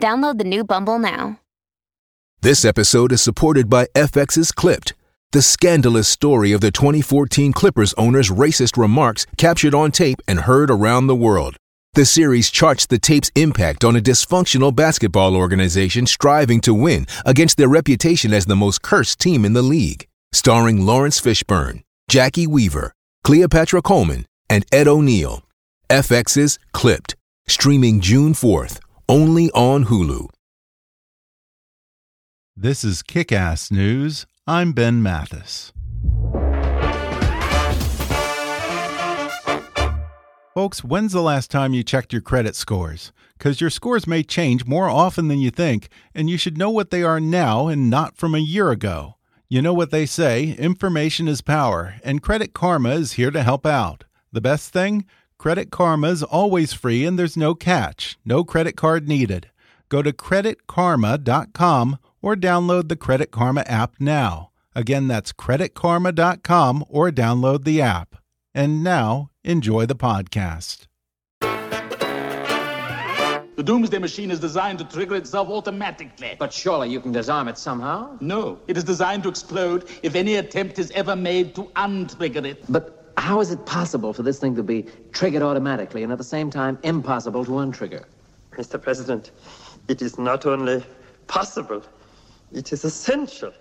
Download the new Bumble now. This episode is supported by FX's Clipped, the scandalous story of the 2014 Clippers owner's racist remarks captured on tape and heard around the world. The series charts the tape's impact on a dysfunctional basketball organization striving to win against their reputation as the most cursed team in the league. Starring Laurence Fishburne, Jacki Weaver, Cleopatra Coleman, and Ed O'Neill. FX's Clipped, streaming June 4th, only on Hulu. This is Kick Ass News. I'm Ben Mathis. Folks, when's the last time you checked your credit scores? Because your scores may change more often than you think, and you should know what they are now and not from a year ago. You know what they say information is power, and Credit Karma is here to help out. The best thing? Credit Karma is always free and there's no catch, no credit card needed. Go to creditkarma.com or download the Credit Karma app now. Again, that's creditkarma.com or download the app. And now, enjoy the podcast. The Doomsday Machine is designed to trigger itself automatically. But surely you can disarm it somehow? No, it is designed to explode if any attempt is ever made to untrigger it. But how is it possible for this thing to be triggered automatically and at the same time impossible to untrigger? Mr. President, it is not only possible, it is essential.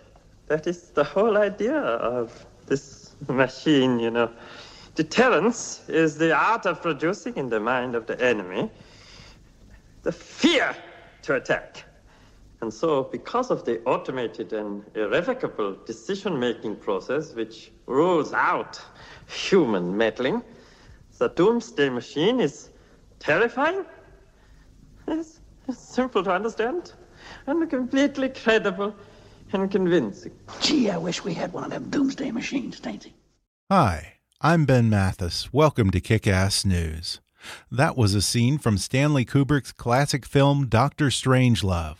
That is the whole idea of this machine, you know. Deterrence is the art of producing in the mind of the enemy the fear to attack. And so, because of the automated and irrevocable decision making process which rules out human meddling, the doomsday machine is terrifying. It's, it's simple to understand and completely credible and convincing. Gee, I wish we had one of them Doomsday Machines, Tainty. Hi, I'm Ben Mathis. Welcome to Kick Ass News. That was a scene from Stanley Kubrick's classic film Doctor Strangelove.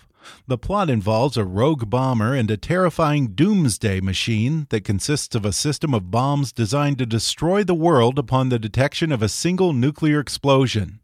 The plot involves a rogue bomber and a terrifying doomsday machine that consists of a system of bombs designed to destroy the world upon the detection of a single nuclear explosion.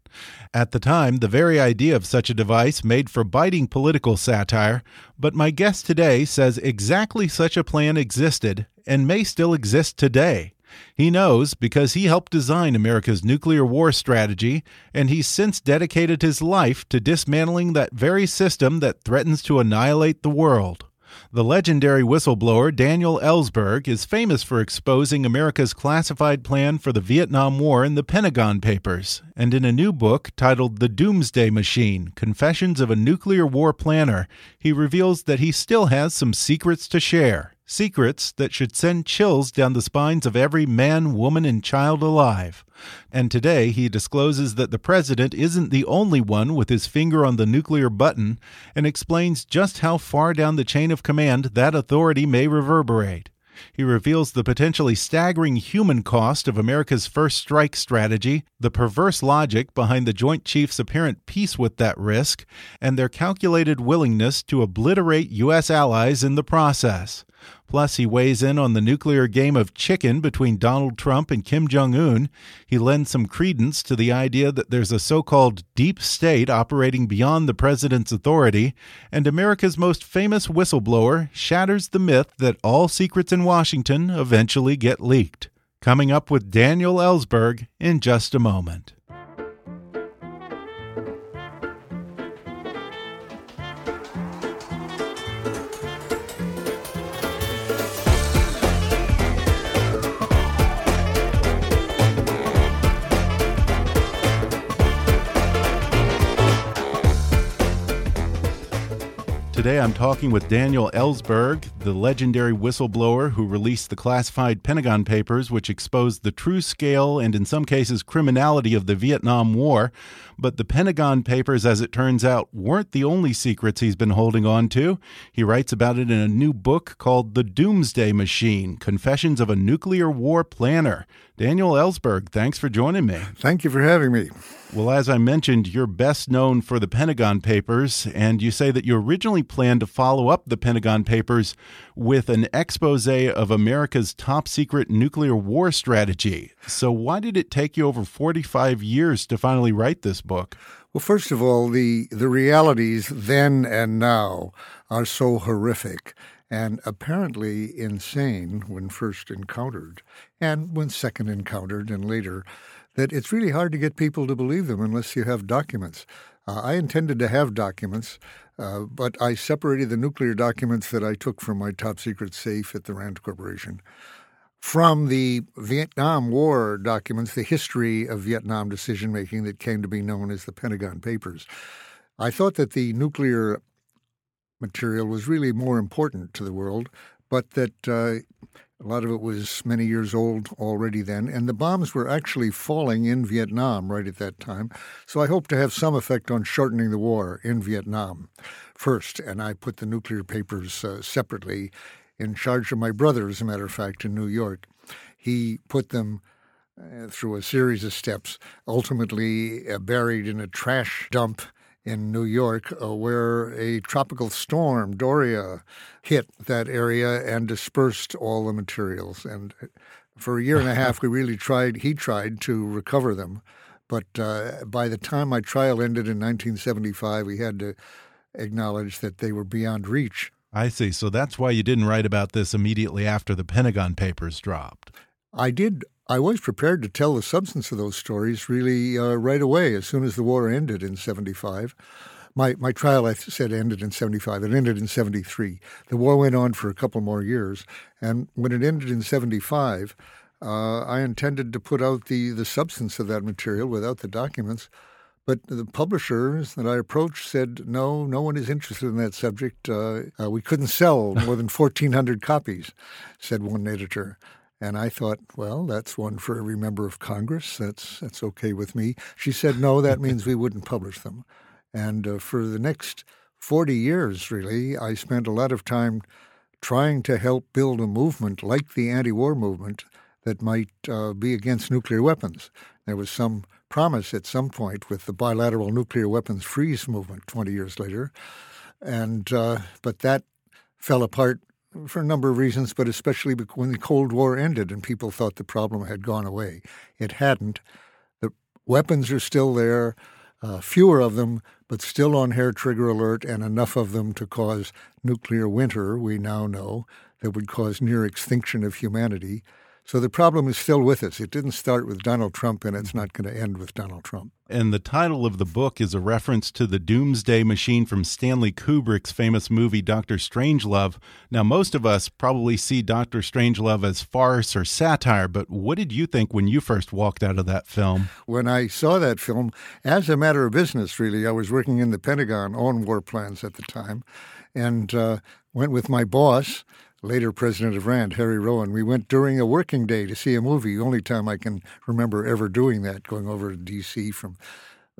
At the time, the very idea of such a device made for biting political satire, but my guest today says exactly such a plan existed and may still exist today. He knows because he helped design America's nuclear war strategy, and he's since dedicated his life to dismantling that very system that threatens to annihilate the world. The legendary whistleblower Daniel Ellsberg is famous for exposing America's classified plan for the Vietnam War in the Pentagon Papers, and in a new book titled The Doomsday Machine Confessions of a Nuclear War Planner, he reveals that he still has some secrets to share. Secrets that should send chills down the spines of every man, woman, and child alive. And today he discloses that the president isn't the only one with his finger on the nuclear button and explains just how far down the chain of command that authority may reverberate. He reveals the potentially staggering human cost of America's first strike strategy, the perverse logic behind the Joint Chiefs' apparent peace with that risk, and their calculated willingness to obliterate U.S. allies in the process. Plus, he weighs in on the nuclear game of chicken between Donald Trump and Kim Jong un. He lends some credence to the idea that there's a so called deep state operating beyond the president's authority. And America's most famous whistleblower shatters the myth that all secrets in Washington eventually get leaked. Coming up with Daniel Ellsberg in just a moment. Today I'm talking with Daniel Ellsberg, the legendary whistleblower who released the classified Pentagon Papers, which exposed the true scale and, in some cases, criminality of the Vietnam War. But the Pentagon Papers, as it turns out, weren't the only secrets he's been holding on to. He writes about it in a new book called The Doomsday Machine Confessions of a Nuclear War Planner. Daniel Ellsberg, thanks for joining me. Thank you for having me. Well, as I mentioned, you're best known for the Pentagon Papers, and you say that you originally planned to follow up the Pentagon Papers with an expose of America's top secret nuclear war strategy. So, why did it take you over 45 years to finally write this book? Well, first of all, the, the realities then and now are so horrific and apparently insane when first encountered, and when second encountered and later, that it's really hard to get people to believe them unless you have documents. Uh, I intended to have documents, uh, but I separated the nuclear documents that I took from my top secret safe at the Rand Corporation from the Vietnam War documents, the history of Vietnam decision making that came to be known as the Pentagon Papers. I thought that the nuclear material was really more important to the world, but that uh, a lot of it was many years old already then, and the bombs were actually falling in Vietnam right at that time. So I hope to have some effect on shortening the war in Vietnam first, and I put the nuclear papers uh, separately in charge of my brother, as a matter of fact, in New York. He put them uh, through a series of steps, ultimately uh, buried in a trash dump in New York, uh, where a tropical storm, Doria, hit that area and dispersed all the materials. And for a year and a half, we really tried, he tried to recover them. But uh, by the time my trial ended in 1975, we had to acknowledge that they were beyond reach. I see. So that's why you didn't write about this immediately after the Pentagon Papers dropped. I did I was prepared to tell the substance of those stories really uh, right away as soon as the war ended in 75. My, my trial, I said, ended in 75. It ended in 73. The war went on for a couple more years. And when it ended in 75, uh, I intended to put out the, the substance of that material without the documents. But the publishers that I approached said, no, no one is interested in that subject. Uh, uh, we couldn't sell more than 1,400 copies, said one editor. And I thought, well, that's one for every member of Congress. That's that's okay with me. She said, no, that means we wouldn't publish them. And uh, for the next 40 years, really, I spent a lot of time trying to help build a movement like the anti-war movement that might uh, be against nuclear weapons. There was some promise at some point with the bilateral nuclear weapons freeze movement 20 years later, and uh, but that fell apart for a number of reasons, but especially when the Cold War ended and people thought the problem had gone away. It hadn't. The weapons are still there, uh, fewer of them, but still on hair trigger alert, and enough of them to cause nuclear winter, we now know, that would cause near extinction of humanity. So the problem is still with us. It didn't start with Donald Trump, and it's not going to end with Donald Trump. And the title of the book is a reference to the doomsday machine from Stanley Kubrick's famous movie, Doctor Strangelove. Now, most of us probably see Doctor Strangelove as farce or satire, but what did you think when you first walked out of that film? When I saw that film, as a matter of business, really, I was working in the Pentagon on war plans at the time and uh, went with my boss later president of RAND, Harry Rowen. We went during a working day to see a movie. The only time I can remember ever doing that, going over to D.C. from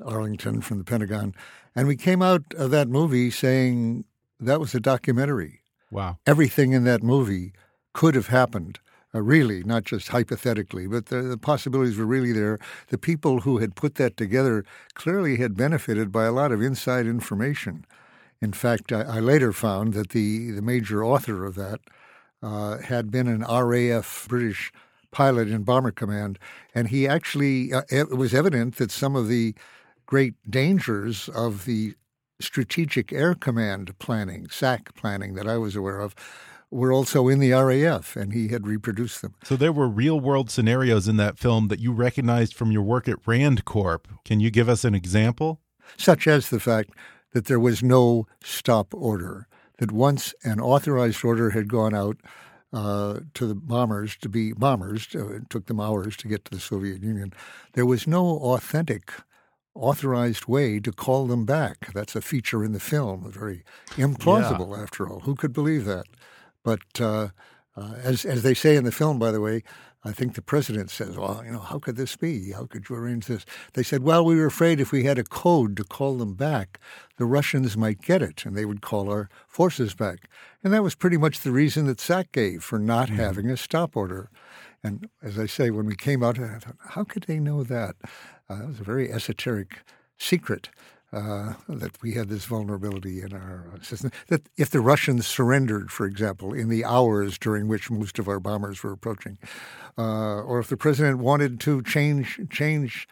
Arlington, from the Pentagon. And we came out of that movie saying that was a documentary. Wow. Everything in that movie could have happened. Uh, really, not just hypothetically, but the, the, possibilities were really there. The people who had put that together clearly had benefited by a lot of inside information. In fact, I, I later found that the, the major author of that uh, had been an RAF British pilot in Bomber Command, and he actually uh, it was evident that some of the great dangers of the Strategic Air Command planning, SAC planning that I was aware of, were also in the RAF, and he had reproduced them. So there were real world scenarios in that film that you recognized from your work at Rand Corp. Can you give us an example? Such as the fact that there was no stop order that once an authorized order had gone out uh, to the bombers to be bombers, uh, it took them hours to get to the Soviet Union, there was no authentic authorized way to call them back. That's a feature in the film, very implausible yeah. after all. Who could believe that? But uh, uh, as as they say in the film, by the way, I think the president says, "Well, you know, how could this be? How could you arrange this?" They said, "Well, we were afraid if we had a code to call them back, the Russians might get it, and they would call our forces back." And that was pretty much the reason that SAC gave for not mm-hmm. having a stop order. And as I say, when we came out, I thought, "How could they know that?" Uh, that was a very esoteric secret uh, that we had this vulnerability in our system. That if the Russians surrendered, for example, in the hours during which most of our bombers were approaching, uh, or if the president wanted to change change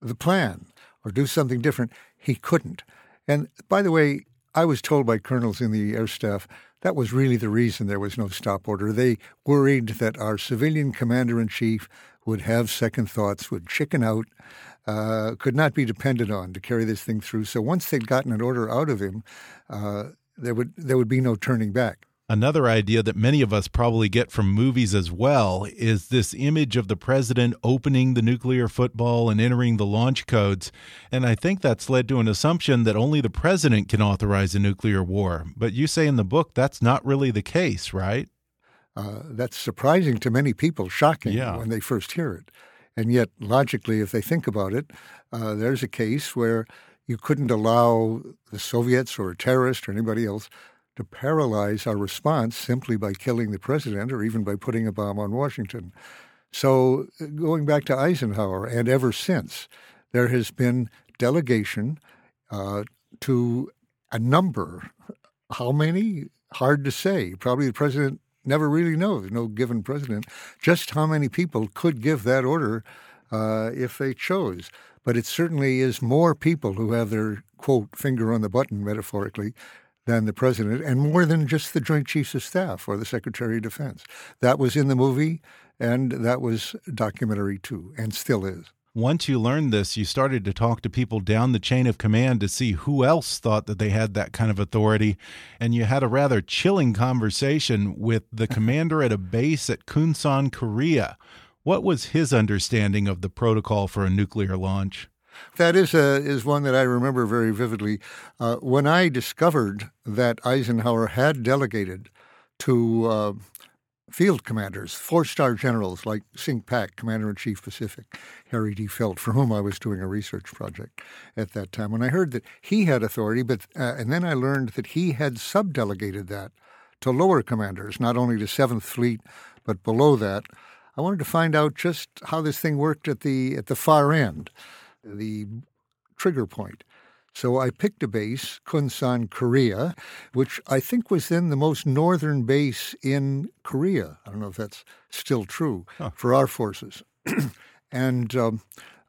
the plan or do something different, he couldn't. And by the way, I was told by colonels in the air staff that was really the reason there was no stop order. They worried that our civilian commander in chief would have second thoughts, would chicken out, uh, could not be depended on to carry this thing through. So once they'd gotten an order out of him, uh, there would there would be no turning back. Another idea that many of us probably get from movies as well is this image of the president opening the nuclear football and entering the launch codes. And I think that's led to an assumption that only the president can authorize a nuclear war. But you say in the book that's not really the case, right? Uh, that's surprising to many people, shocking yeah. when they first hear it. And yet, logically, if they think about it, uh, there's a case where you couldn't allow the Soviets or a terrorist or anybody else to paralyze our response simply by killing the president or even by putting a bomb on Washington. So, uh, going back to Eisenhower, and ever since, there has been delegation uh, to a number. How many? Hard to say. Probably the president never really knows, no given president, just how many people could give that order uh, if they chose. But it certainly is more people who have their, quote, finger on the button, metaphorically, than the president, and more than just the Joint Chiefs of Staff or the Secretary of Defense. That was in the movie, and that was documentary too, and still is once you learned this, you started to talk to people down the chain of command to see who else thought that they had that kind of authority. And you had a rather chilling conversation with the commander at a base at Kunsan, Korea. What was his understanding of the protocol for a nuclear launch? That is a, is one that I remember very vividly. Uh, when I discovered that Eisenhower had delegated to uh, field commanders, four star generals like CINCPAC, Commander in Chief Pacific, Harry D. Felt, for whom I was doing a research project at that time. When I heard that he had authority, but uh, and then I learned that he had subdelegated that to lower commanders, not only to Seventh Fleet, but below that. I wanted to find out just how this thing worked at the at the far end, the trigger point. So I picked a base, Kunsan, Korea, which I think was then the most northern base in Korea. I don't know if that's still true huh. for our forces. and um,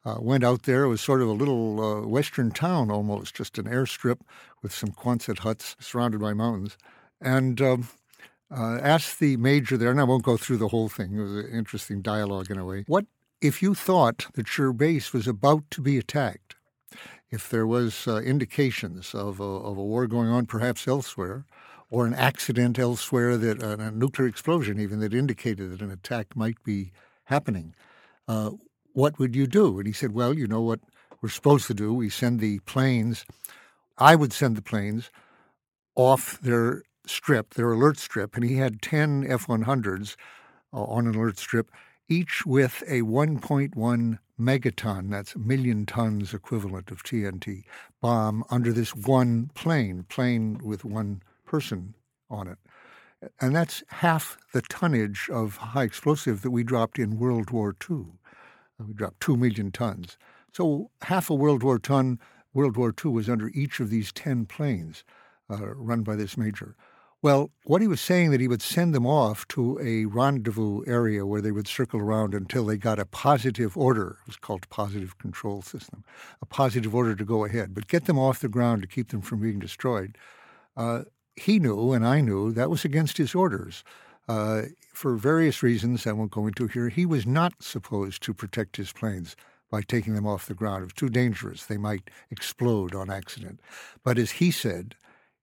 uh, went out there. It was sort of a little uh, western town almost, just an airstrip with some Quonset huts surrounded by mountains. And um, uh, asked the major there, and I won't go through the whole thing. It was an interesting dialogue in a way. What if you thought that your base was about to be attacked? If there was uh, indications of a, of a war going on perhaps elsewhere, or an accident elsewhere that uh, a nuclear explosion even that indicated that an attack might be happening, uh, what would you do? And he said, well, you know what we're supposed to do. We send the planes. I would send the planes off their strip, their alert strip, and he had 10 F-100s uh, on an alert strip, each with a 1.1 megaton, that's a million tons equivalent of TNT, bomb under this one plane, plane with one person on it. And that's half the tonnage of high explosive that we dropped in World War II. We dropped two million tons. So half a World War ton, World War II was under each of these 10 planes uh, run by this major. Well, what he was saying that he would send them off to a rendezvous area where they would circle around until they got a positive order. It was called positive control system, a positive order to go ahead, but get them off the ground to keep them from being destroyed. Uh, he knew, and I knew, that was against his orders. Uh, for various reasons I won't go into here, he was not supposed to protect his planes by taking them off the ground. It was too dangerous. They might explode on accident. But as he said,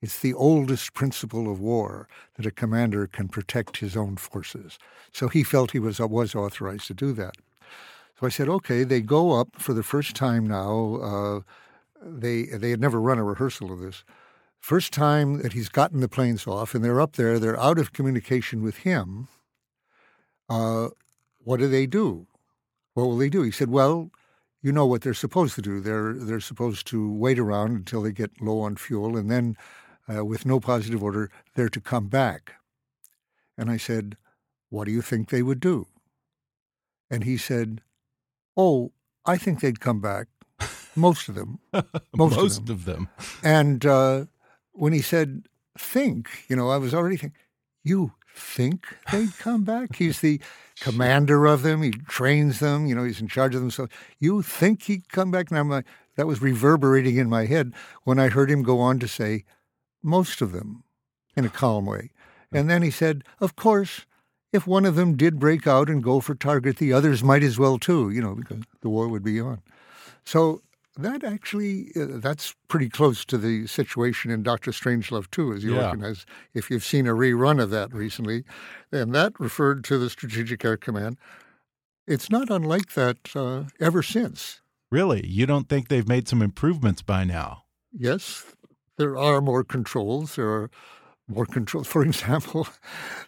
it's the oldest principle of war that a commander can protect his own forces. So he felt he was, was authorized to do that. So I said, okay, they go up for the first time now. Uh, they, they had never run a rehearsal of this. First time that he's gotten the planes off, and they're up there, they're out of communication with him. Uh, what do they do? What will they do? He said, Well, you know what they're supposed to do. They're they're supposed to wait around until they get low on fuel, and then, uh, with no positive order, they're to come back. And I said, "What do you think they would do?" And he said, "Oh, I think they'd come back. Most of them. Most, Most, of, them. And uh, when he said, "Think," you know, I was already thinking, "You think they'd come back?" He's the commander of them. He trains them. You know, he's in charge of them. So you think he'd come back? And I'm like, that was reverberating in my head when I heard him go on to say, most of them, in a calm way. And then he said, of course, if one of them did break out and go for target, the others might as well too, you know, because the war would be on. So that actually, uh, that's pretty close to the situation in Doctor Strangelove too, as you Yeah. recognize. If you've seen a rerun of that recently, and that referred to the Strategic Air Command. It's not unlike that uh, ever since. Really? You don't think they've made some improvements by now? Yes, there are more controls. There are more controls. For example,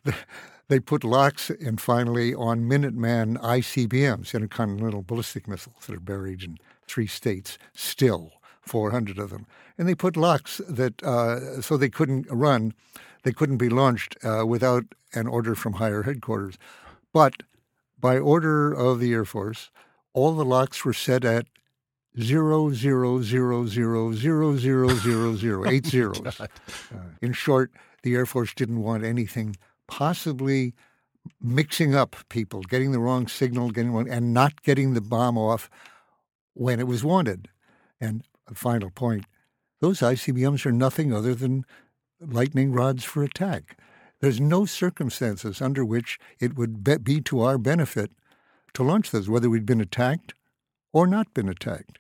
they put locks and finally on Minuteman ICBMs, intercontinental ballistic missiles that are buried in three states still, 400 of them. And they put locks that uh, so they couldn't run, they couldn't be launched uh, without an order from higher headquarters. But by order of the Air Force, all the locks were set at zero zero zero zero zero zero zero zero eight zeros. Uh, in short, the Air Force didn't want anything possibly mixing up people, getting the wrong signal, getting wrong, and not getting the bomb off when it was wanted. And a final point: those ICBMs are nothing other than lightning rods for attack. There's no circumstances under which it would be to our benefit to launch those, whether we'd been attacked or not been attacked.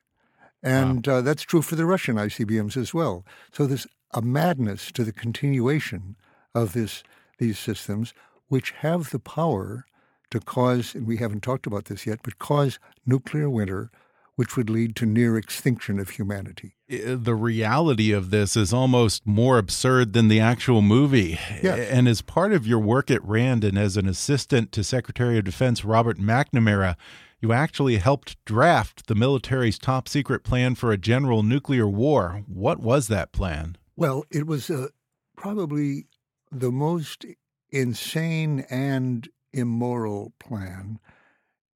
And uh, that's true for the Russian ICBMs as well. So there's a madness to the continuation of this these systems, which have the power to cause, and we haven't talked about this yet, but cause nuclear winter, which would lead to near extinction of humanity. The reality of this is almost more absurd than the actual movie. Yes. And as part of your work at RAND and as an assistant to Secretary of Defense Robert McNamara, you actually helped draft the military's top secret plan for a general nuclear war. What was that plan? Well, it was uh, probably the most insane and immoral plan,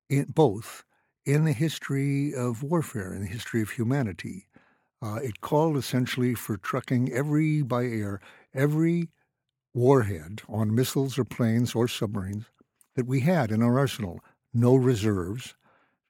in both in the history of warfare, in the history of humanity. Uh, it called essentially for trucking every by air, every warhead on missiles or planes or submarines that we had in our arsenal, no reserves.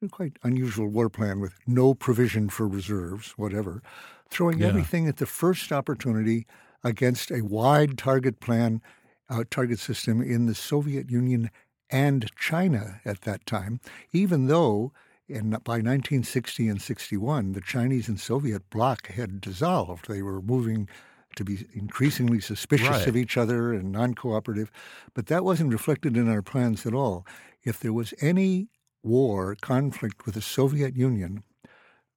A quite unusual war plan with no provision for reserves, whatever, throwing Yeah. everything at the first opportunity against a wide target plan, uh, target system in the Soviet Union and China at that time, even though in, by 1960 and 61, the Chinese and Soviet bloc had dissolved. They were moving to be increasingly suspicious Right. of each other and non cooperative. But that wasn't reflected in our plans at all. If there was any war, conflict with the Soviet Union,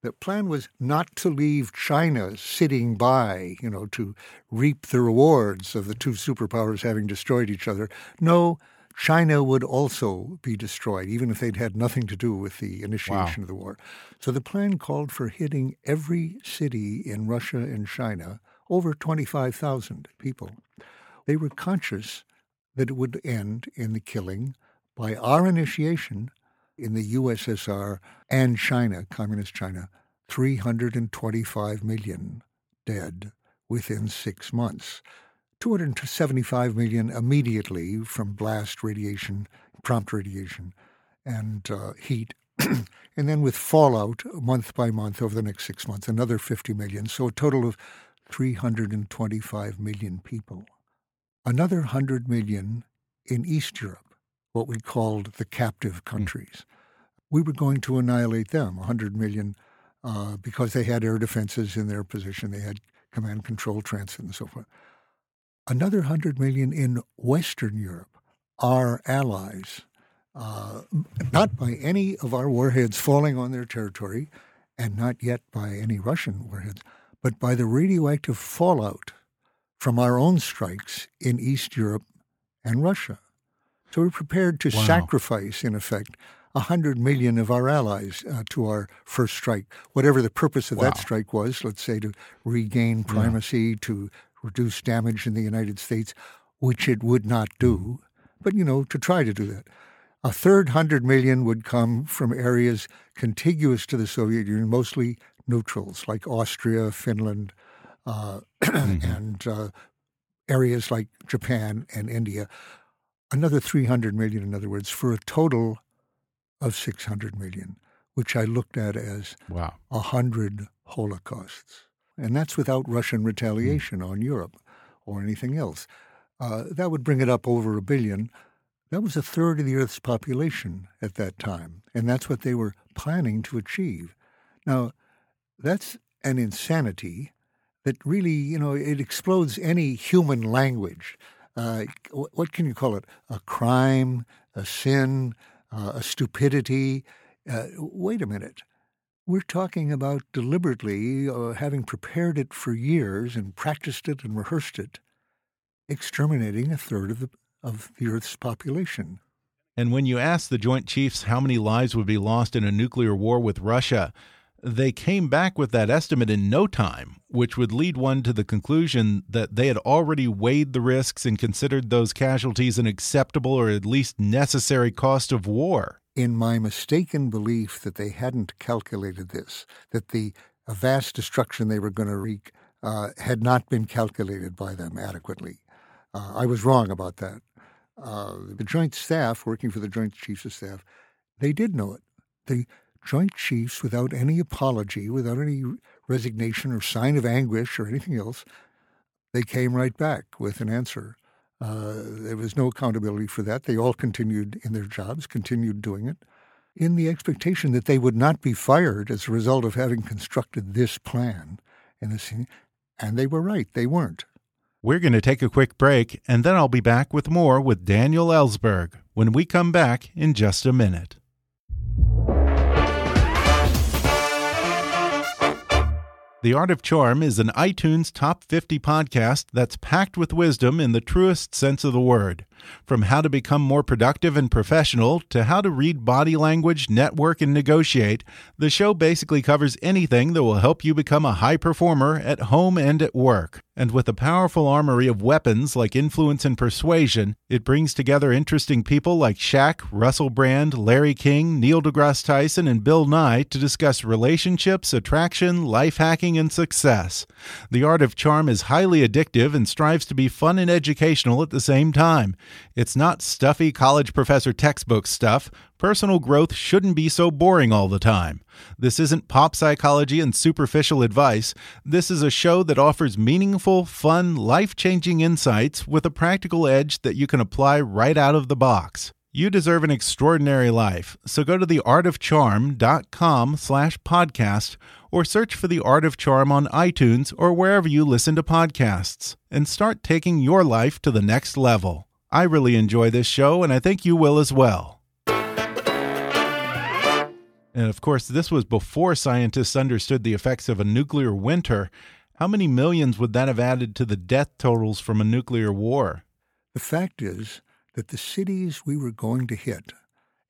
the plan was not to leave China sitting by, you know, to reap the rewards of the two superpowers having destroyed each other. No, China would also be destroyed, even if they'd had nothing to do with the initiation of the war. So the plan called for hitting every city in Russia and China, over 25,000 people. They were conscious that it would end in the killing by our initiation in the USSR and China, Communist China, 325 million dead within six months. 275 million immediately from blast radiation, prompt radiation, and uh, heat. and then with fallout month by month over the next six months, another 50 million. So a total of 325 million people. Another 100 million in East Europe, what we called the captive countries. We were going to annihilate them, 100 million, uh, because they had air defenses in their position, they had command control transit and so forth. Another 100 million in Western Europe, our allies, uh, not by any of our warheads falling on their territory, and not yet by any Russian warheads, but by the radioactive fallout from our own strikes in East Europe and Russia. So we're prepared to Wow. sacrifice, in effect, a hundred million of our allies uh, to our first strike, whatever the purpose of that strike was. Let's say to regain primacy, to reduce damage in the United States, which it would not do, but you know, to try to do that. A third hundred million would come from areas contiguous to the Soviet Union, mostly neutrals like Austria, Finland, uh, and uh, areas like Japan and India. Another 300 million, in other words, for a total of 600 million, which I looked at as Wow. a hundred holocausts. And that's without Russian retaliation on Europe or anything else. Uh, that would bring it up over a billion. That was a third of the Earth's population at that time. And that's what they were planning to achieve. Now, that's an insanity that really, you know, it explodes any human language. Uh, what can you call it? A crime, a sin, uh, a stupidity. Uh, wait a minute. We're talking about deliberately, uh, having prepared it for years and practiced it and rehearsed it, exterminating a third of the, of the Earth's population. And when you ask the Joint Chiefs how many lives would be lost in a nuclear war with Russia, they came back with that estimate in no time, which would lead one to the conclusion that they had already weighed the risks and considered those casualties an acceptable or at least necessary cost of war. in my mistaken belief that they hadn't calculated this, that the vast destruction they were going to wreak uh, had not been calculated by them adequately. Uh, I was wrong about that. Uh, the Joint Staff, working for the Joint Chiefs of Staff, they did know it. The Joint Chiefs, without any apology, without any resignation or sign of anguish or anything else, they came right back with an answer. Uh, there was no accountability for that. They all continued in their jobs, continued doing it, in the expectation that they would not be fired as a result of having constructed this plan. And, this, and they were right, they weren't. We're going to take a quick break, and then I'll be back with more with Daniel Ellsberg when we come back in just a minute. The Art of Charm is an iTunes Top 50 podcast that's packed with wisdom in the truest sense of the word. From how to become more productive and professional to how to read body language, network, and negotiate, the show basically covers anything that will help you become a high performer at home and at work. And with a powerful armory of weapons like influence and persuasion, it brings together interesting people like Shaq, Russell Brand, Larry King, Neil deGrasse Tyson, and Bill Nye to discuss relationships, attraction, life hacking, and success. The Art of Charm is highly addictive and strives to be fun and educational at the same time. It's not stuffy college professor textbook stuff. Personal growth shouldn't be so boring all the time. This isn't pop psychology and superficial advice. This is a show that offers meaningful, fun, life changing insights with a practical edge that you can apply right out of the box. You deserve an extraordinary life, so go to theartofcharm.com slash podcast or search for The Art of Charm on iTunes or wherever you listen to podcasts and start taking your life to the next level. I really enjoy this show, and I think you will as well. And of course, this was before scientists understood the effects of a nuclear winter. How many millions would that have added to the death totals from a nuclear war? The fact is that the cities we were going to hit,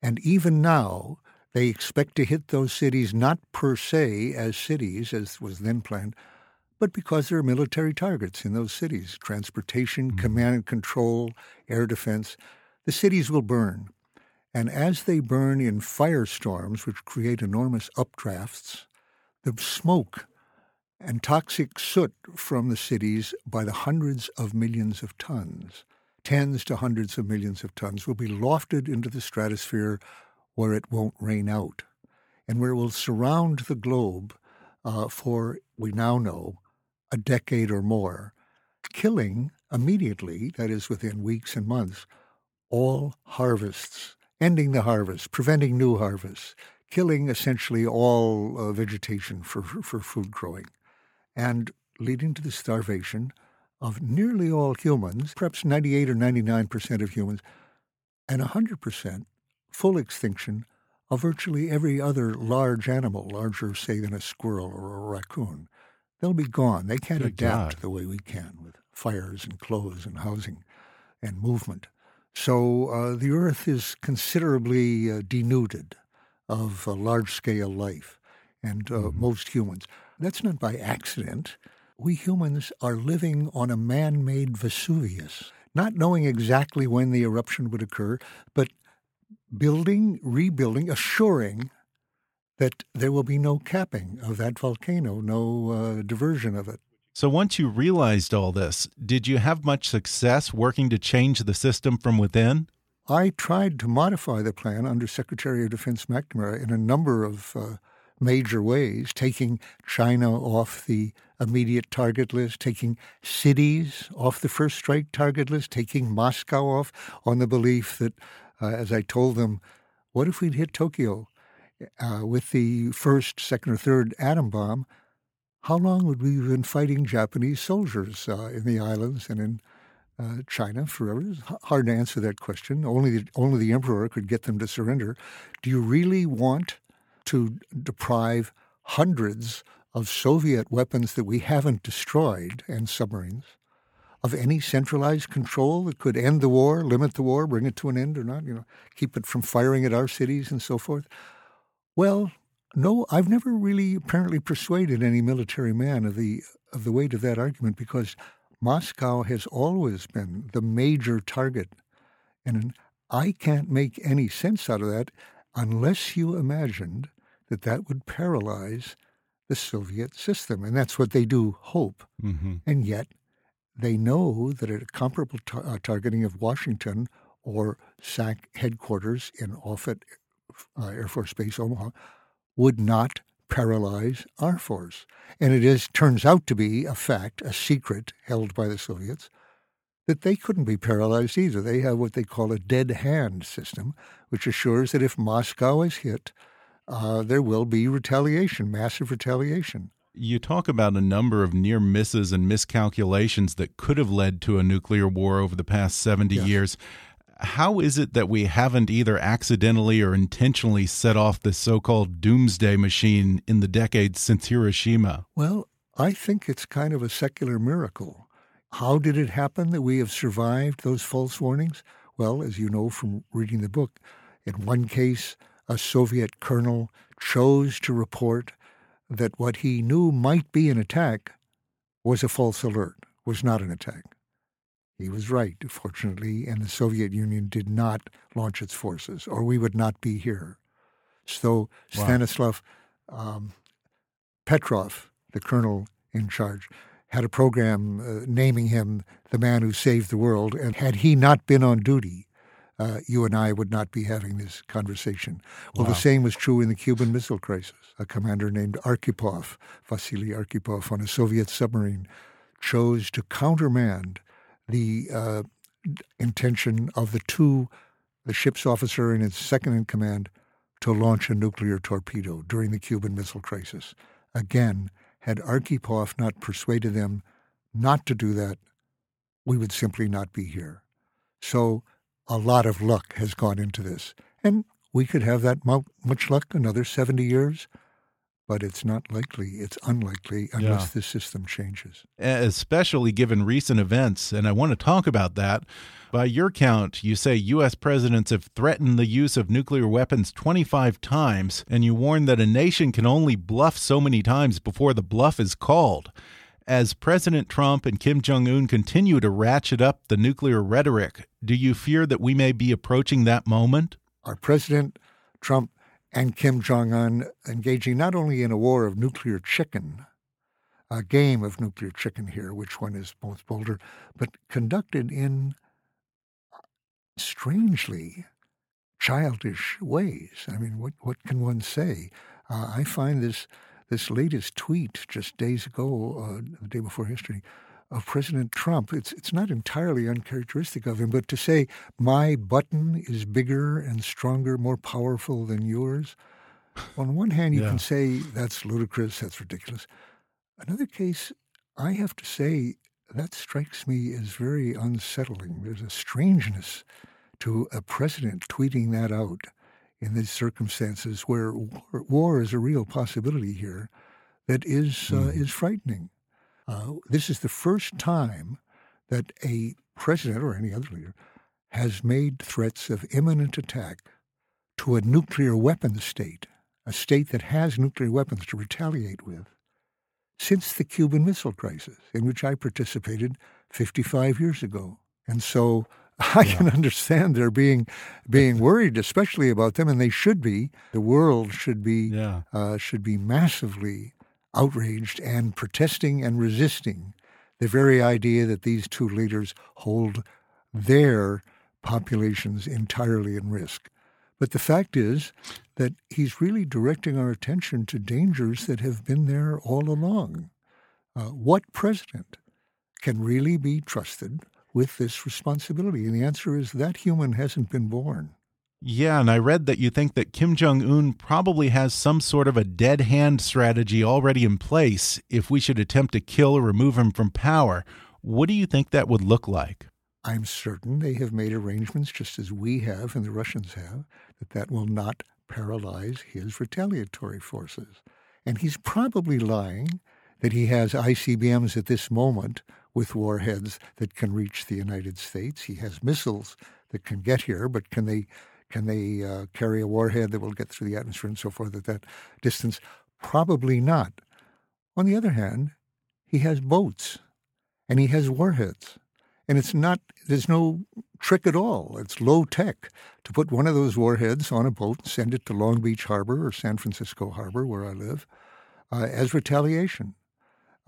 and even now, they expect to hit those cities not per se as cities, as was then planned, but because there are military targets in those cities transportation, command and control, air defense. The cities will burn. And as they burn in firestorms, which create enormous updrafts, the smoke and toxic soot from the cities by the hundreds of millions of tons, tens to hundreds of millions of tons, will be lofted into the stratosphere where it won't rain out and where it will surround the globe uh, for, we now know, a decade or more, killing immediately, that is within weeks and months, all harvests, ending the harvest, preventing new harvests, killing essentially all uh, vegetation for, for food growing, and leading to the starvation of nearly all humans, perhaps 98 or 99 percent of humans, and 100 percent full extinction of virtually every other large animal, larger, say, than a squirrel or a raccoon. They'll be gone. They can't Good adapt God. the way we can with fires and clothes and housing and movement. So uh, the Earth is considerably uh, denuded of uh, large scale life and uh, mm-hmm. most humans. That's not by accident. We humans are living on a man made Vesuvius, not knowing exactly when the eruption would occur, but building, rebuilding, assuring that there will be no capping of that volcano, no uh, diversion of it. So once you realized all this, did you have much success working to change the system from within? I tried to modify the plan under Secretary of Defense McNamara in a number of uh, major ways, taking China off the immediate target list, taking cities off the first strike target list, taking Moscow off on the belief that, uh, as I told them, what if we'd hit Tokyo uh, with the first, second, or third atom bomb? How long would we have been fighting Japanese soldiers uh, in the islands and in uh, China forever? It's hard to answer that question. Only the, only the emperor could get them to surrender. Do you really want to deprive hundreds of Soviet weapons that we haven't destroyed and submarines of any centralized control that could end the war, limit the war, bring it to an end or not, you know, keep it from firing at our cities and so forth? Well, no, I've never really apparently persuaded any military man of the of the weight of that argument because Moscow has always been the major target. And I can't make any sense out of that unless you imagined that that would paralyze the Soviet system. And that's what they do hope. Mm-hmm. And yet they know that a comparable tar- uh, targeting of Washington or SAC headquarters in Offutt uh, Air Force Base, Omaha, would not paralyze our force. And it is turns out to be a fact, a secret held by the Soviets, that they couldn't be paralyzed either. They have what they call a dead hand system, which assures that if Moscow is hit, uh, there will be retaliation, massive retaliation. You talk about a number of near misses and miscalculations that could have led to a nuclear war over the past 70 yes. years how is it that we haven't either accidentally or intentionally set off the so called doomsday machine in the decades since Hiroshima? Well, I think it's kind of a secular miracle. How did it happen that we have survived those false warnings? Well, as you know from reading the book, in one case, a Soviet colonel chose to report that what he knew might be an attack was a false alert, was not an attack. He was right, fortunately, and the Soviet Union did not launch its forces, or we would not be here. So wow. Stanislav um, Petrov, the colonel in charge, had a program uh, naming him the man who saved the world. And had he not been on duty, uh, you and I would not be having this conversation. Well, wow. the same was true in the Cuban Missile Crisis. A commander named Arkhipov, Vasily Arkhipov, on a Soviet submarine, chose to countermand the uh, intention of the two, the ship's officer and his second in command, to launch a nuclear torpedo during the Cuban Missile Crisis. Again, had Arkhipov not persuaded them not to do that, we would simply not be here. So a lot of luck has gone into this. And we could have that much luck another 70 years but it's not likely. It's unlikely unless yeah. the system changes. Especially given recent events. And I want to talk about that. By your count, you say U.S. presidents have threatened the use of nuclear weapons 25 times, and you warn that a nation can only bluff so many times before the bluff is called. As President Trump and Kim Jong un continue to ratchet up the nuclear rhetoric, do you fear that we may be approaching that moment? Our President Trump and Kim Jong un engaging not only in a war of nuclear chicken, a game of nuclear chicken here, which one is most bolder, but conducted in strangely childish ways. I mean, what, what can one say? Uh, I find this this latest tweet just days ago, uh, the day before history, of President Trump, it's it's not entirely uncharacteristic of him, but to say my button is bigger and stronger, more powerful than yours. On one hand, you yeah. can say that's ludicrous, that's ridiculous. Another case, I have to say that strikes me as very unsettling. There's a strangeness to a president tweeting that out in these circumstances where war, war is a real possibility here that is mm. uh, is frightening. Uh, this is the first time that a president or any other leader has made threats of imminent attack to a nuclear weapons state, a state that has nuclear weapons to retaliate with, since the Cuban Missile Crisis, in which I participated 55 years ago. And so I yeah. can understand their being being worried, especially about them, and they should be. The world should be yeah. uh, should be massively outraged and protesting and resisting the very idea that these two leaders hold their populations entirely in risk. But the fact is that he's really directing our attention to dangers that have been there all along. Uh, what president can really be trusted with this responsibility? And the answer is that human hasn't been born. Yeah, and I read that you think that Kim Jong un probably has some sort of a dead hand strategy already in place if we should attempt to kill or remove him from power. What do you think that would look like? I'm certain they have made arrangements, just as we have and the Russians have, that that will not paralyze his retaliatory forces. And he's probably lying that he has ICBMs at this moment with warheads that can reach the United States. He has missiles that can get here, but can they can they uh, carry a warhead that will get through the atmosphere and so forth at that distance? Probably not. On the other hand, he has boats and he has warheads. And it's not, there's no trick at all. It's low tech to put one of those warheads on a boat and send it to Long Beach Harbor or San Francisco Harbor, where I live, uh, as retaliation.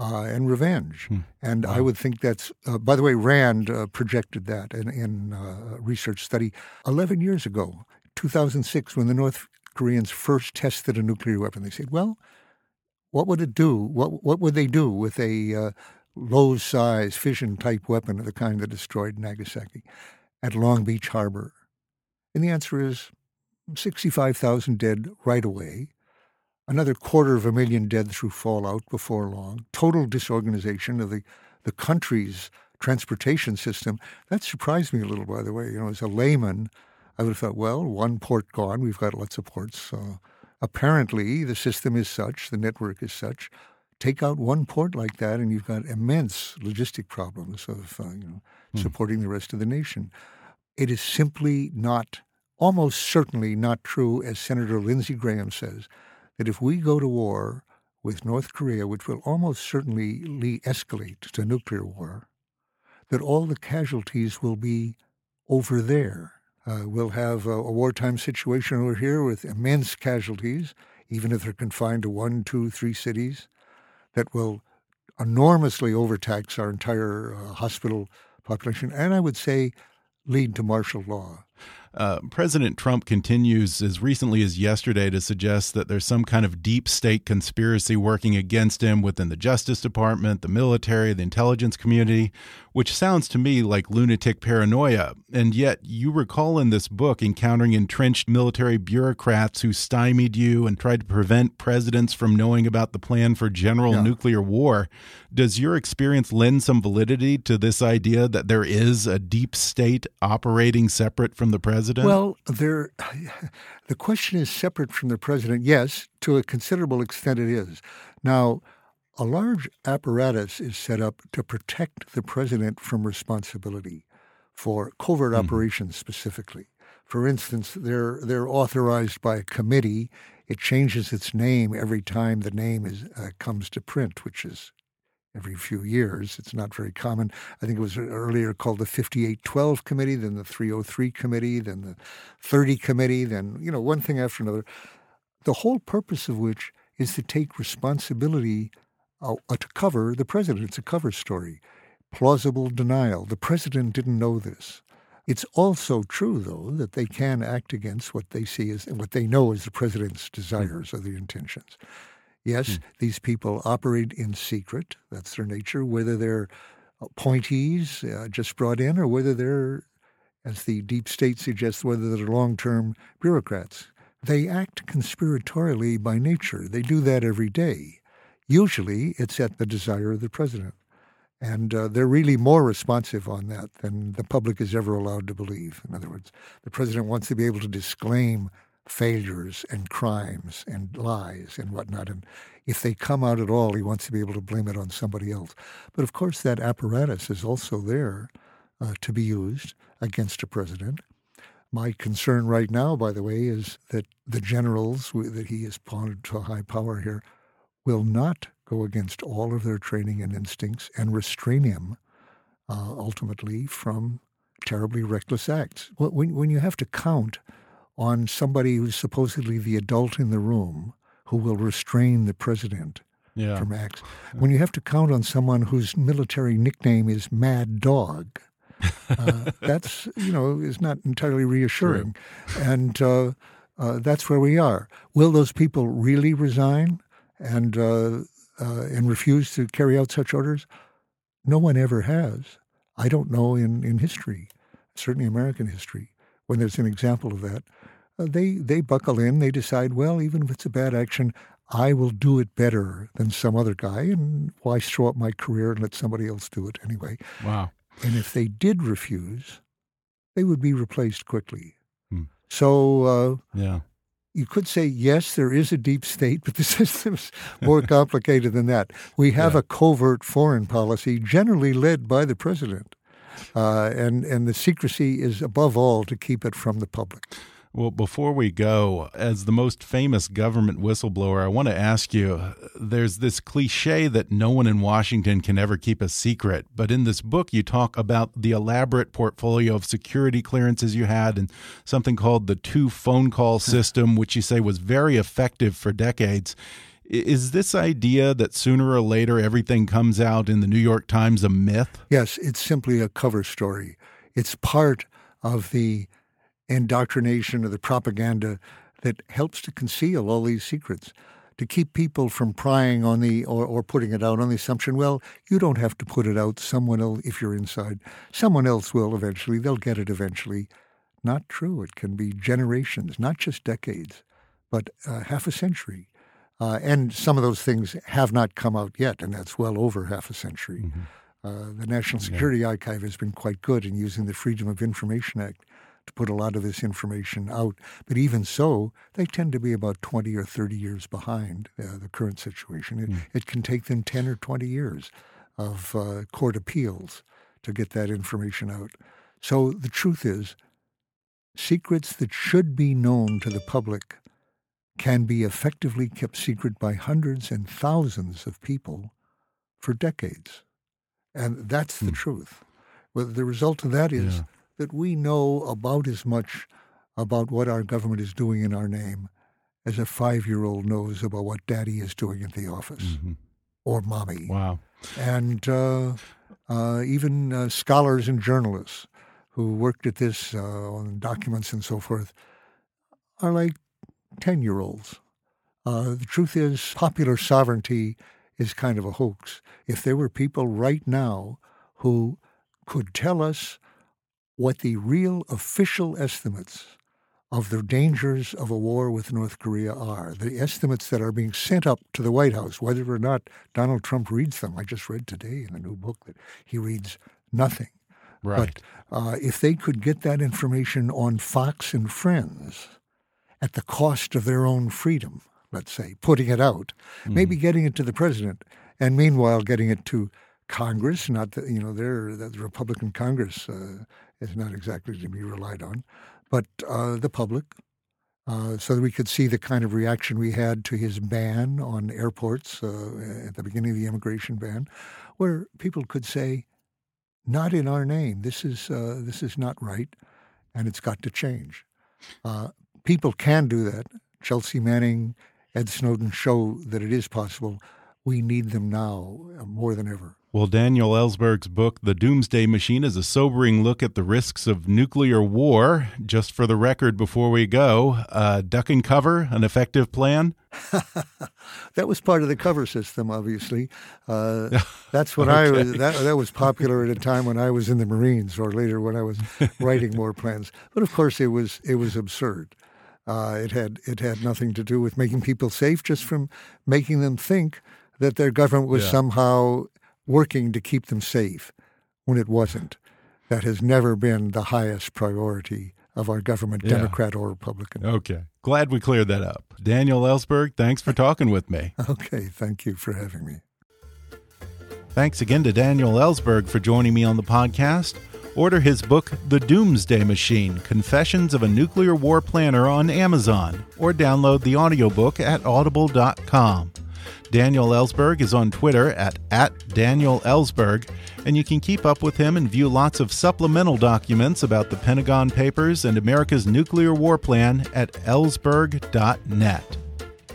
Uh, and revenge. Hmm. And wow. I would think that's, uh, by the way, Rand uh, projected that in, in uh, a research study 11 years ago, 2006, when the North Koreans first tested a nuclear weapon. They said, well, what would it do? What, what would they do with a uh, low size fission type weapon of the kind that destroyed Nagasaki at Long Beach Harbor? And the answer is 65,000 dead right away, another quarter of a million dead through fallout before long, total disorganization of the, the country's transportation system. That surprised me a little, by the way. You know, as a layman, I would have thought, well, one port gone, we've got lots of ports. Uh, apparently, the system is such, the network is such, take out one port like that, and you've got immense logistic problems of uh, you know, hmm. supporting the rest of the nation. It is simply not, almost certainly not true, as Senator Lindsey Graham says, that if we go to war with North Korea, which will almost certainly escalate to nuclear war, that all the casualties will be over there. Uh, we'll have a, a wartime situation over here with immense casualties, even if they're confined to one, two, three cities that will enormously overtax our entire uh, hospital population, and I would say lead to martial law. Uh, President Trump continues as recently as yesterday to suggest that there's some kind of deep state conspiracy working against him within the Justice Department, the military, the intelligence community, which sounds to me like lunatic paranoia. And yet, you recall in this book encountering entrenched military bureaucrats who stymied you and tried to prevent presidents from knowing about the plan for general yeah. nuclear war. Does your experience lend some validity to this idea that there is a deep state operating separate from the president? Well, there, the question is separate from the president. Yes, to a considerable extent it is. Now, a large apparatus is set up to protect the president from responsibility for covert mm-hmm. operations specifically. For instance, they're they're authorized by a committee. It changes its name every time the name is uh, comes to print, which is every few years. It's not very common. I think it was earlier called the 5812 committee, then the 303 committee, then the 30 committee, then you know one thing after another. The whole purpose of which is to take responsibility uh, to cover the president. It's a cover story. Plausible denial. The president didn't know this. It's also true, though, that they can act against what they see as what they know as the president's desires or the intentions. Yes, mm. these people operate in secret. That's their nature, whether they're appointees uh, just brought in or whether they're, as the deep state suggests, whether they're long term bureaucrats. They act conspiratorially by nature. They do that every day. Usually, it's at the desire of the president. And uh, they're really more responsive on that than the public is ever allowed to believe. In other words, the president wants to be able to disclaim failures and crimes and lies and whatnot. And if they come out at all, he wants to be able to blame it on somebody else. But of course, that apparatus is also there uh, to be used against a president. My concern right now, by the way, is that the generals that he has pawned to high power here will not go against all of their training and instincts and restrain him uh, ultimately from terribly reckless acts. When, when you have to count on somebody who's supposedly the adult in the room who will restrain the president yeah. from acts, when you have to count on someone whose military nickname is Mad Dog, uh, that's you know is not entirely reassuring, True. and uh, uh, that's where we are. Will those people really resign and uh, uh, and refuse to carry out such orders? No one ever has. I don't know in, in history, certainly American history, when there's an example of that. Uh, they they buckle in. They decide, well, even if it's a bad action, I will do it better than some other guy, and why throw up my career and let somebody else do it anyway? Wow. And if they did refuse, they would be replaced quickly. Hmm. So, uh, yeah. You could say, yes, there is a deep state, but the system's more complicated than that. We have yeah. a covert foreign policy generally led by the president. Uh, and, and the secrecy is above all to keep it from the public. Well, before we go, as the most famous government whistleblower, I want to ask you there's this cliche that no one in Washington can ever keep a secret. But in this book, you talk about the elaborate portfolio of security clearances you had and something called the two phone call system, which you say was very effective for decades. Is this idea that sooner or later everything comes out in the New York Times a myth? Yes, it's simply a cover story. It's part of the indoctrination or the propaganda that helps to conceal all these secrets, to keep people from prying on the or, or putting it out on the assumption, well, you don't have to put it out. Someone else, if you're inside, someone else will eventually. They'll get it eventually. Not true. It can be generations, not just decades, but uh, half a century. Uh, and some of those things have not come out yet, and that's well over half a century. Mm-hmm. Uh, the National Security yeah. Archive has been quite good in using the Freedom of Information Act to put a lot of this information out. But even so, they tend to be about 20 or 30 years behind uh, the current situation. It, mm. it, can take them 10 or 20 years of uh, court appeals to get that information out. So the truth is, secrets that should be known to the public can be effectively kept secret by hundreds and thousands of people for decades. And that's the mm. truth. Well, the result of that is yeah that we know about as much about what our government is doing in our name as a five year old knows about what daddy is doing at the office mm-hmm. or mommy. Wow. And uh, uh, even uh, scholars and journalists who worked at this uh, on documents and so forth are like 10 year olds. Uh, the truth is, popular sovereignty is kind of a hoax. If there were people right now who could tell us what the real official estimates of the dangers of a war with North Korea are, the estimates that are being sent up to the White House, whether or not Donald Trump reads them. I just read today in the new book that he reads nothing. Right. But uh, if they could get that information on Fox and Friends at the cost of their own freedom, let's say, putting it out, mm. maybe getting it to the president, and meanwhile getting it to Congress, not the, you know, they're, the Republican Congress uh, is not exactly to be relied on, but uh, the public, uh, so that we could see the kind of reaction we had to his ban on airports uh, at the beginning of the immigration ban, where people could say, "Not in our name. This is uh, this is not right, and it's got to change." Uh, people can do that. Chelsea Manning, Ed Snowden show that it is possible. We need them now uh, more than ever. Well, Daniel Ellsberg's book, The Doomsday Machine, is a sobering look at the risks of nuclear war. Just for the record, before we go, uh, duck and cover, an effective plan? that was part of the cover system, obviously. Uh, that's when okay. I was. That, that was popular at a time when I was in the Marines, or later when I was writing more plans. But of course, it was it was absurd. Uh, it had it had nothing to do with making people safe, just from making them think that their government was yeah. somehow working to keep them safe when it wasn't. That has never been the highest priority of our government, Yeah. Democrat or Republican. Okay. Glad we cleared that up. Daniel Ellsberg, thanks for talking with me. Okay, thank you for having me. Thanks again to Daniel Ellsberg for joining me on the podcast. Order his book, The Doomsday Machine Confessions of a Nuclear War Planner, on Amazon, or download the audiobook at audible.com. Daniel Ellsberg is on Twitter at, at Daniel Ellsberg, and you can keep up with him and view lots of supplemental documents about the Pentagon Papers and America's nuclear war plan at ellsberg.net.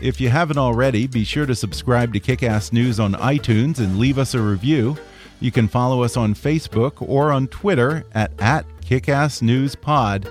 If you haven't already, be sure to subscribe to Kickass News on iTunes and leave us a review. You can follow us on Facebook or on Twitter at, at KickassNewsPod.